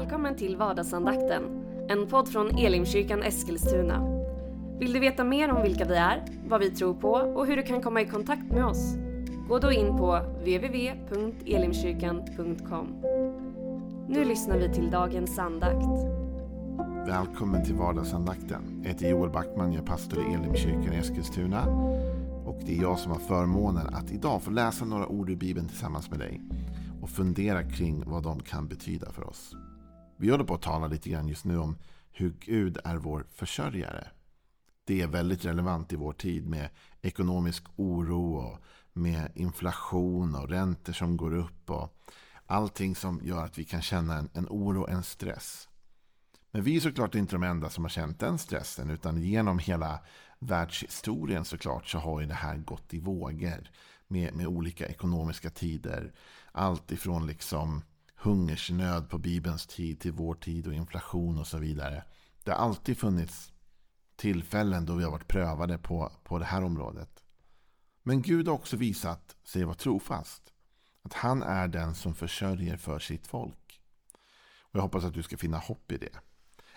Välkommen till vardagsandakten, en podd från Elimkyrkan Eskilstuna. Vill du veta mer om vilka vi är, vad vi tror på och hur du kan komma i kontakt med oss? Gå då in på www.elimkyrkan.com. Nu lyssnar vi till dagens andakt. Välkommen till vardagsandakten. Jag heter Joel Backman, jag är pastor i Elimkyrkan i Eskilstuna. Och det är jag som har förmånen att idag få läsa några ord ur Bibeln tillsammans med dig. Och fundera kring vad de kan betyda för oss. Vi håller på att tala lite grann just nu om hur Gud är vår försörjare. Det är väldigt relevant i vår tid med ekonomisk oro och med inflation och räntor som går upp. och Allting som gör att vi kan känna en, en oro, en stress. Men vi är såklart inte de enda som har känt den stressen. Utan genom hela världshistorien såklart så har ju det här gått i vågor. Med, med olika ekonomiska tider. Allt ifrån liksom hungersnöd på Bibelns tid till vår tid och inflation och så vidare. Det har alltid funnits tillfällen då vi har varit prövade på, på det här området. Men Gud har också visat sig vara trofast. Att han är den som försörjer för sitt folk. Och Jag hoppas att du ska finna hopp i det.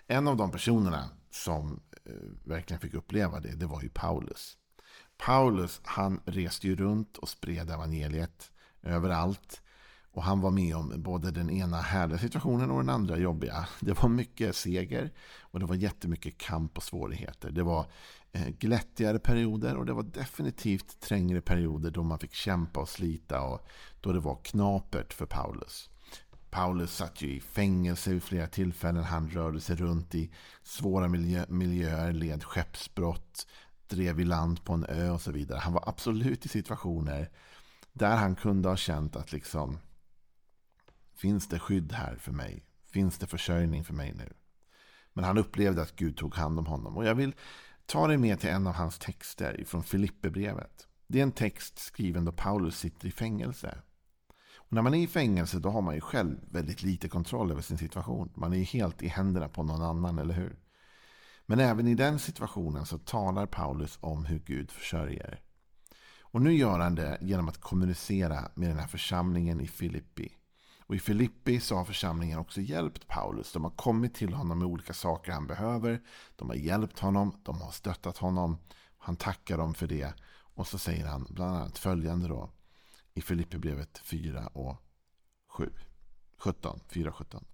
En av de personerna som eh, verkligen fick uppleva det, det var ju Paulus. Paulus han reste ju runt och spred evangeliet överallt. Och han var med om både den ena härliga situationen och den andra jobbiga. Det var mycket seger och det var jättemycket kamp och svårigheter. Det var eh, glättigare perioder och det var definitivt trängre perioder då man fick kämpa och slita och då det var knapert för Paulus. Paulus satt ju i fängelse vid flera tillfällen. Han rörde sig runt i svåra miljö miljöer, led skeppsbrott, drev i land på en ö och så vidare. Han var absolut i situationer där han kunde ha känt att liksom Finns det skydd här för mig? Finns det försörjning för mig nu? Men han upplevde att Gud tog hand om honom. Och jag vill ta dig med till en av hans texter från Filipperbrevet. Det är en text skriven då Paulus sitter i fängelse. Och när man är i fängelse då har man ju själv väldigt lite kontroll över sin situation. Man är ju helt i händerna på någon annan, eller hur? Men även i den situationen så talar Paulus om hur Gud försörjer. Och nu gör han det genom att kommunicera med den här församlingen i Filippi. Och i Filippi så har församlingen också hjälpt Paulus. De har kommit till honom med olika saker han behöver. De har hjälpt honom, de har stöttat honom. Han tackar dem för det. Och så säger han bland annat följande då. I Filippibrevet 4 och 7. 17, 4 17.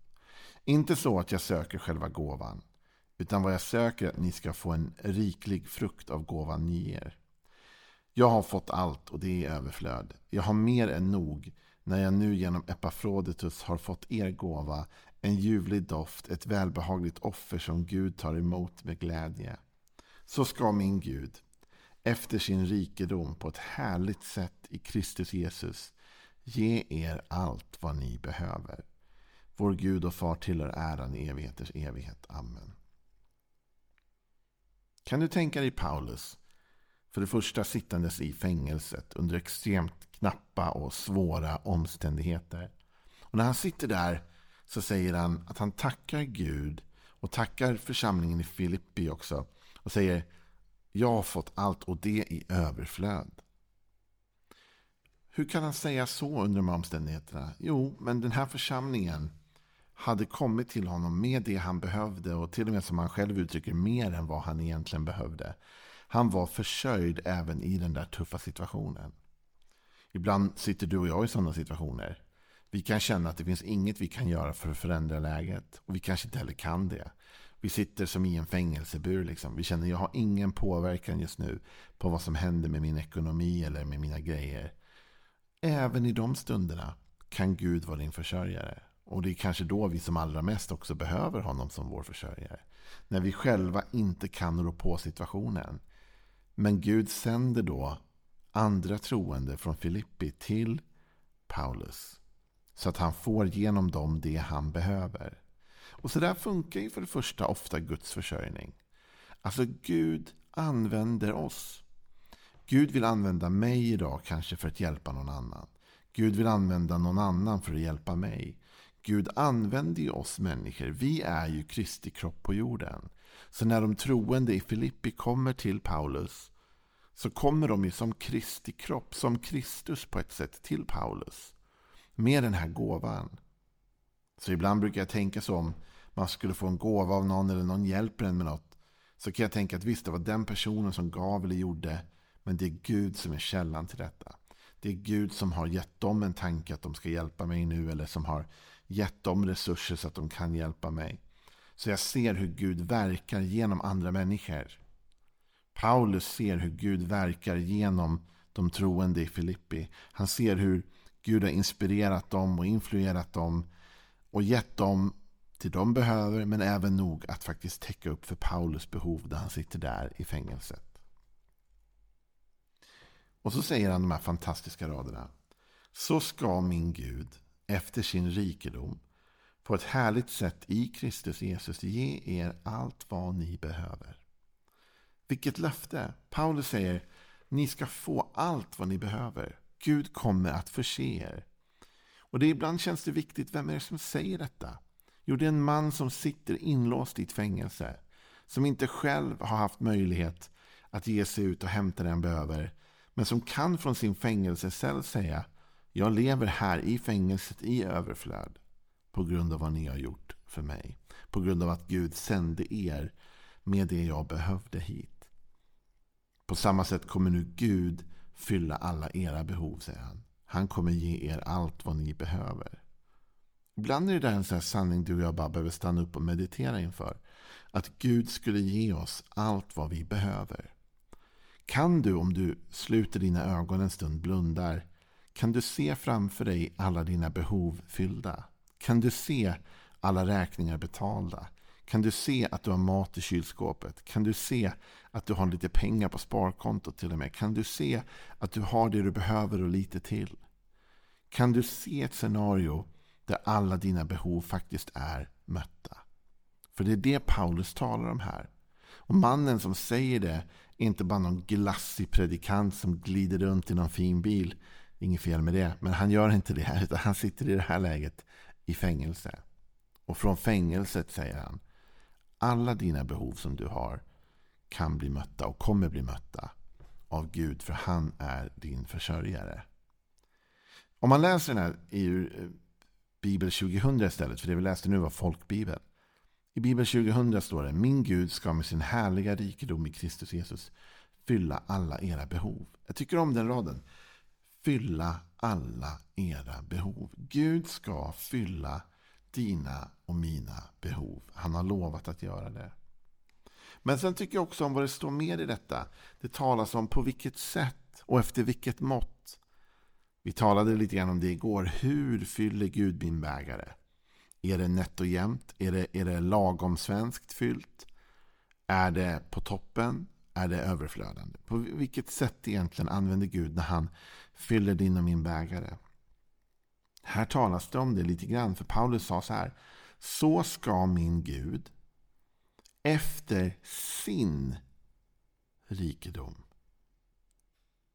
Inte så att jag söker själva gåvan. Utan vad jag söker är att ni ska få en riklig frukt av gåvan ni ger. Jag har fått allt och det är överflöd. Jag har mer än nog när jag nu genom Epafroditus har fått er gåva, en ljuvlig doft, ett välbehagligt offer som Gud tar emot med glädje. Så ska min Gud, efter sin rikedom på ett härligt sätt i Kristus Jesus, ge er allt vad ni behöver. Vår Gud och Far tillhör äran i evigheters evighet. Amen. Kan du tänka dig Paulus, för det första sittandes i fängelset under extremt knappa och svåra omständigheter. Och när han sitter där så säger han att han tackar Gud och tackar församlingen i Filippi också. Och säger jag har fått allt och det i överflöd. Hur kan han säga så under de här omständigheterna? Jo, men den här församlingen hade kommit till honom med det han behövde och till och med som han själv uttrycker mer än vad han egentligen behövde. Han var försörjd även i den där tuffa situationen. Ibland sitter du och jag i sådana situationer. Vi kan känna att det finns inget vi kan göra för att förändra läget. Och vi kanske inte heller kan det. Vi sitter som i en fängelsebur. Liksom. Vi känner att jag har ingen påverkan just nu på vad som händer med min ekonomi eller med mina grejer. Även i de stunderna kan Gud vara din försörjare. Och det är kanske då vi som allra mest också behöver honom som vår försörjare. När vi själva inte kan rå på situationen. Men Gud sänder då andra troende från Filippi till Paulus. Så att han får genom dem det han behöver. Och så där funkar ju för det första ofta Guds försörjning. Alltså Gud använder oss. Gud vill använda mig idag kanske för att hjälpa någon annan. Gud vill använda någon annan för att hjälpa mig. Gud använder ju oss människor. Vi är ju Kristi kropp på jorden. Så när de troende i Filippi kommer till Paulus så kommer de ju som Kristi kropp, som Kristus på ett sätt till Paulus. Med den här gåvan. Så ibland brukar jag tänka så om man skulle få en gåva av någon eller någon hjälper en med något. Så kan jag tänka att visst, det var den personen som gav eller gjorde. Men det är Gud som är källan till detta. Det är Gud som har gett dem en tanke att de ska hjälpa mig nu. Eller som har gett dem resurser så att de kan hjälpa mig. Så jag ser hur Gud verkar genom andra människor. Paulus ser hur Gud verkar genom de troende i Filippi. Han ser hur Gud har inspirerat dem och influerat dem och gett dem till de behöver men även nog att faktiskt täcka upp för Paulus behov där han sitter där i fängelset. Och så säger han de här fantastiska raderna. Så ska min Gud efter sin rikedom på ett härligt sätt i Kristus Jesus ge er allt vad ni behöver. Vilket löfte! Paulus säger ni ska få allt vad ni behöver. Gud kommer att förse er. Och det ibland känns det viktigt, vem är det som säger detta? Jo, det är en man som sitter inlåst i ett fängelse. Som inte själv har haft möjlighet att ge sig ut och hämta det han behöver. Men som kan från sin fängelsecell säga Jag lever här i fängelset i överflöd. På grund av vad ni har gjort för mig. På grund av att Gud sände er med det jag behövde hit. På samma sätt kommer nu Gud fylla alla era behov, säger han. Han kommer ge er allt vad ni behöver. Ibland är det där en sån här sanning du och jag bara behöver stanna upp och meditera inför. Att Gud skulle ge oss allt vad vi behöver. Kan du, om du sluter dina ögon en stund, blundar, kan du se framför dig alla dina behov fyllda? Kan du se alla räkningar betalda? Kan du se att du har mat i kylskåpet? Kan du se att du har lite pengar på sparkontot till och med? Kan du se att du har det du behöver och lite till? Kan du se ett scenario där alla dina behov faktiskt är mötta? För det är det Paulus talar om här. Och mannen som säger det är inte bara någon glassig predikant som glider runt i någon fin bil. Inget fel med det, men han gör inte det. Utan han sitter i det här läget i fängelse. Och från fängelset säger han alla dina behov som du har kan bli mötta och kommer bli mötta av Gud. För han är din försörjare. Om man läser den här i eh, Bibel 2000 istället. För det vi läste nu var folkbibeln. I Bibel 2000 står det Min Gud ska med sin härliga rikedom i Kristus Jesus fylla alla era behov. Jag tycker om den raden. Fylla alla era behov. Gud ska fylla dina och mina behov. Han har lovat att göra det. Men sen tycker jag också om vad det står mer i detta. Det talas om på vilket sätt och efter vilket mått. Vi talade lite grann om det igår. Hur fyller Gud min bägare? Är det nätt och jämnt? Är det, är det lagom svenskt fyllt? Är det på toppen? Är det överflödande? På vilket sätt egentligen använder Gud när han fyller din och min bägare? Här talas det om det lite grann. För Paulus sa så här. Så ska min Gud efter sin rikedom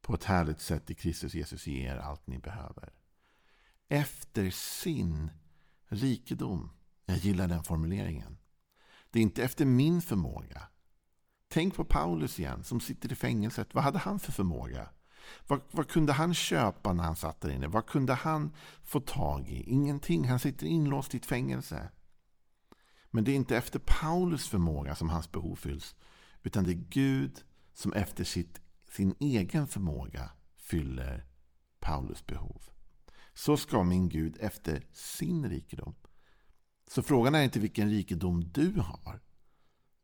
på ett härligt sätt i Kristus Jesus ge er allt ni behöver. Efter sin rikedom. Jag gillar den formuleringen. Det är inte efter min förmåga. Tänk på Paulus igen, som sitter i fängelset. Vad hade han för förmåga? Vad, vad, kunde han köpa när han satt där inne? Vad kunde han få tag i? Ingenting. Han sitter inlåst i ett fängelse. Men det är inte efter Paulus förmåga som hans behov fylls. Utan det är Gud som efter sitt, sin egen förmåga fyller Paulus behov. Så ska min Gud efter sin rikedom. Så frågan är inte vilken rikedom du har.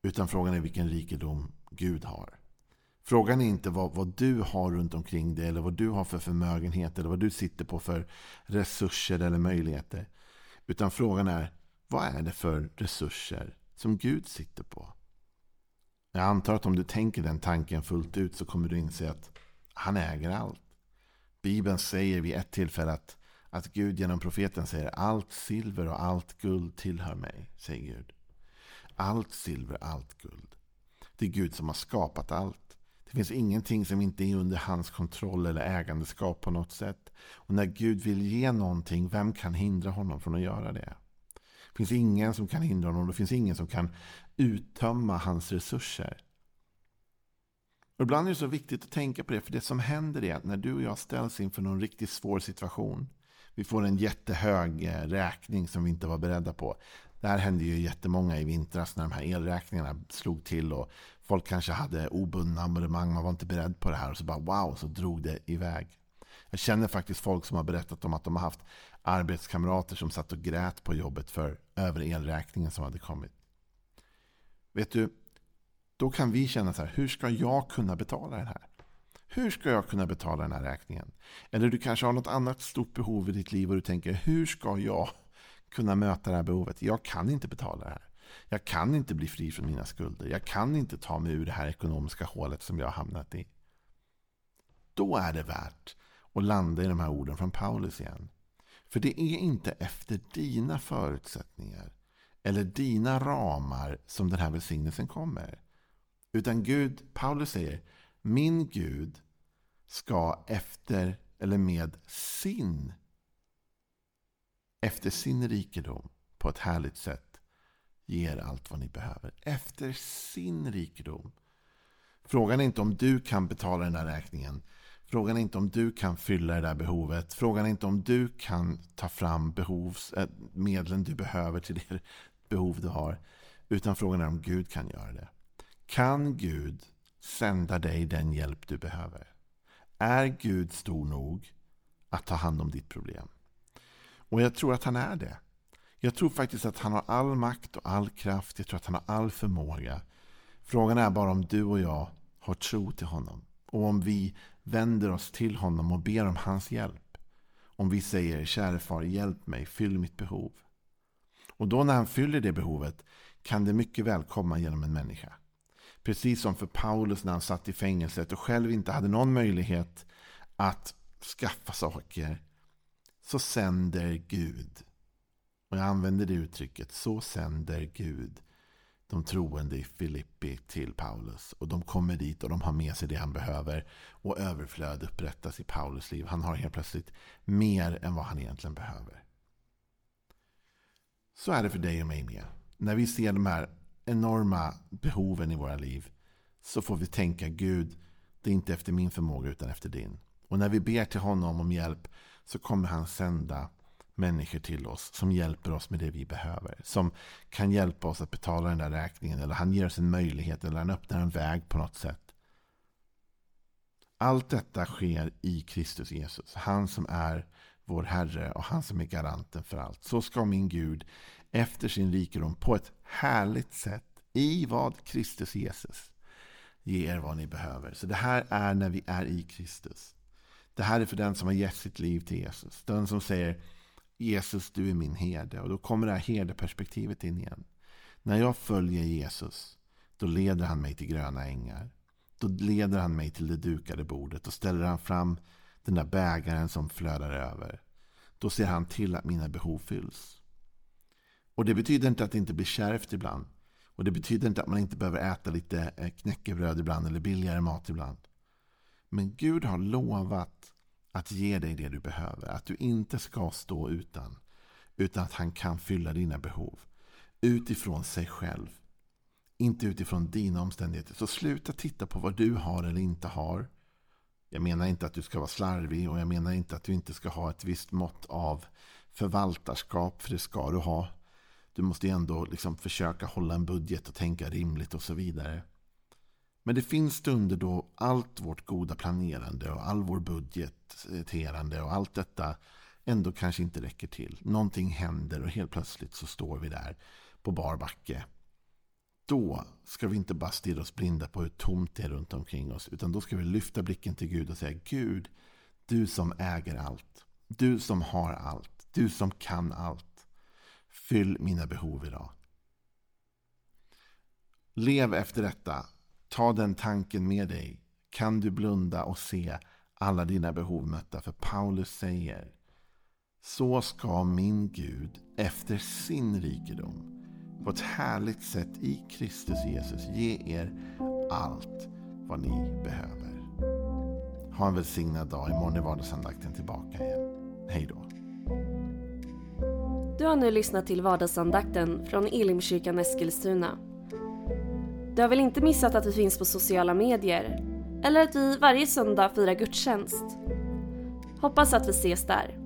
Utan frågan är vilken rikedom Gud har. Frågan är inte vad, vad du har runt omkring dig eller vad du har för förmögenhet eller vad du sitter på för resurser eller möjligheter. Utan frågan är vad är det för resurser som Gud sitter på? Jag antar att om du tänker den tanken fullt ut så kommer du inse att han äger allt. Bibeln säger vid ett tillfälle att, att Gud genom profeten säger allt silver och allt guld tillhör mig, säger Gud. Allt silver, allt guld. Det är Gud som har skapat allt. Det finns ingenting som inte är under hans kontroll eller ägandeskap på något sätt. Och när Gud vill ge någonting, vem kan hindra honom från att göra det? Det finns ingen som kan hindra honom. Det finns ingen som kan uttömma hans resurser. Och ibland är det så viktigt att tänka på det. För det som händer är att när du och jag ställs inför någon riktigt svår situation. Vi får en jättehög eh, räkning som vi inte var beredda på. Det här hände ju jättemånga i vintras när de här elräkningarna slog till och folk kanske hade obundna abonnemang. Man var inte beredd på det här och så bara wow, så drog det iväg. Jag känner faktiskt folk som har berättat om att de har haft arbetskamrater som satt och grät på jobbet för över elräkningen som hade kommit. Vet du, då kan vi känna så här, hur ska jag kunna betala det här? Hur ska jag kunna betala den här räkningen? Eller du kanske har något annat stort behov i ditt liv och du tänker, hur ska jag kunna möta det här behovet? Jag kan inte betala det här. Jag kan inte bli fri från mina skulder. Jag kan inte ta mig ur det här ekonomiska hålet som jag har hamnat i. Då är det värt att landa i de här orden från Paulus igen. För det är inte efter dina förutsättningar eller dina ramar som den här välsignelsen kommer. Utan Gud, Paulus säger, min Gud ska efter eller med sin efter sin rikedom på ett härligt sätt ge er allt vad ni behöver. Efter sin rikedom. Frågan är inte om du kan betala den här räkningen. Frågan är inte om du kan fylla det där behovet. Frågan är inte om du kan ta fram behovs, äh, medlen du behöver till det behov du har. Utan frågan är om Gud kan göra det. Kan Gud sända dig den hjälp du behöver? Är Gud stor nog att ta hand om ditt problem? Och jag tror att han är det. Jag tror faktiskt att han har all makt och all kraft. Jag tror att han har all förmåga. Frågan är bara om du och jag har tro till honom. Och om vi vänder oss till honom och ber om hans hjälp. Om vi säger, käre far, hjälp mig, fyll mitt behov. Och då när han fyller det behovet kan det mycket väl komma genom en människa. Precis som för Paulus när han satt i fängelset och själv inte hade någon möjlighet att skaffa saker. Så sänder Gud. Och jag använder det uttrycket. Så sänder Gud de troende i Filippi till Paulus. Och de kommer dit och de har med sig det han behöver. Och överflöd upprättas i Paulus liv. Han har helt plötsligt mer än vad han egentligen behöver. Så är det för dig och mig med. När vi ser de här enorma behoven i våra liv så får vi tänka Gud, det är inte efter min förmåga utan efter din. Och när vi ber till honom om hjälp så kommer han sända människor till oss som hjälper oss med det vi behöver. Som kan hjälpa oss att betala den där räkningen eller han ger oss en möjlighet eller han öppnar en väg på något sätt. Allt detta sker i Kristus Jesus. Han som är vår Herre och han som är garanten för allt. Så ska min Gud efter sin rikedom på ett härligt sätt i vad Kristus Jesus ger er vad ni behöver. Så det här är när vi är i Kristus. Det här är för den som har gett sitt liv till Jesus. Den som säger Jesus, du är min herde. Och då kommer det här herdeperspektivet in igen. När jag följer Jesus, då leder han mig till gröna ängar. Då leder han mig till det dukade bordet. Då ställer han fram den där bägaren som flödar över. Då ser han till att mina behov fylls. Och det betyder inte att det inte blir kärvt ibland. Och det betyder inte att man inte behöver äta lite eh, knäckebröd ibland eller billigare mat ibland. Men Gud har lovat att ge dig det du behöver. Att du inte ska stå utan. Utan att han kan fylla dina behov. Utifrån sig själv. Inte utifrån dina omständigheter. Så sluta titta på vad du har eller inte har. Jag menar inte att du ska vara slarvig och jag menar inte att du inte ska ha ett visst mått av förvaltarskap. För det ska du ha. Du måste ändå liksom försöka hålla en budget och tänka rimligt och så vidare. Men det finns stunder då allt vårt goda planerande och all vår budgeterande och allt detta ändå kanske inte räcker till. Någonting händer och helt plötsligt så står vi där på bar backe. Då ska vi inte bara stirra oss blinda på hur tomt det är runt omkring oss. Utan då ska vi lyfta blicken till Gud och säga Gud, du som äger allt. Du som har allt. Du som kan allt. Fyll mina behov idag. Lev efter detta Ta den tanken med dig. Kan du blunda och se alla dina behov mötta? För Paulus säger Så ska min Gud efter sin rikedom på ett härligt sätt i Kristus Jesus ge er allt vad ni behöver. Ha en välsignad dag. Imorgon är vardagsandakten tillbaka igen. Hej då. Du har nu lyssnat till vardagsandakten från Elimkyrkan Eskilstuna. Du har väl inte missat att vi finns på sociala medier? Eller att vi varje söndag firar gudstjänst? Hoppas att vi ses där.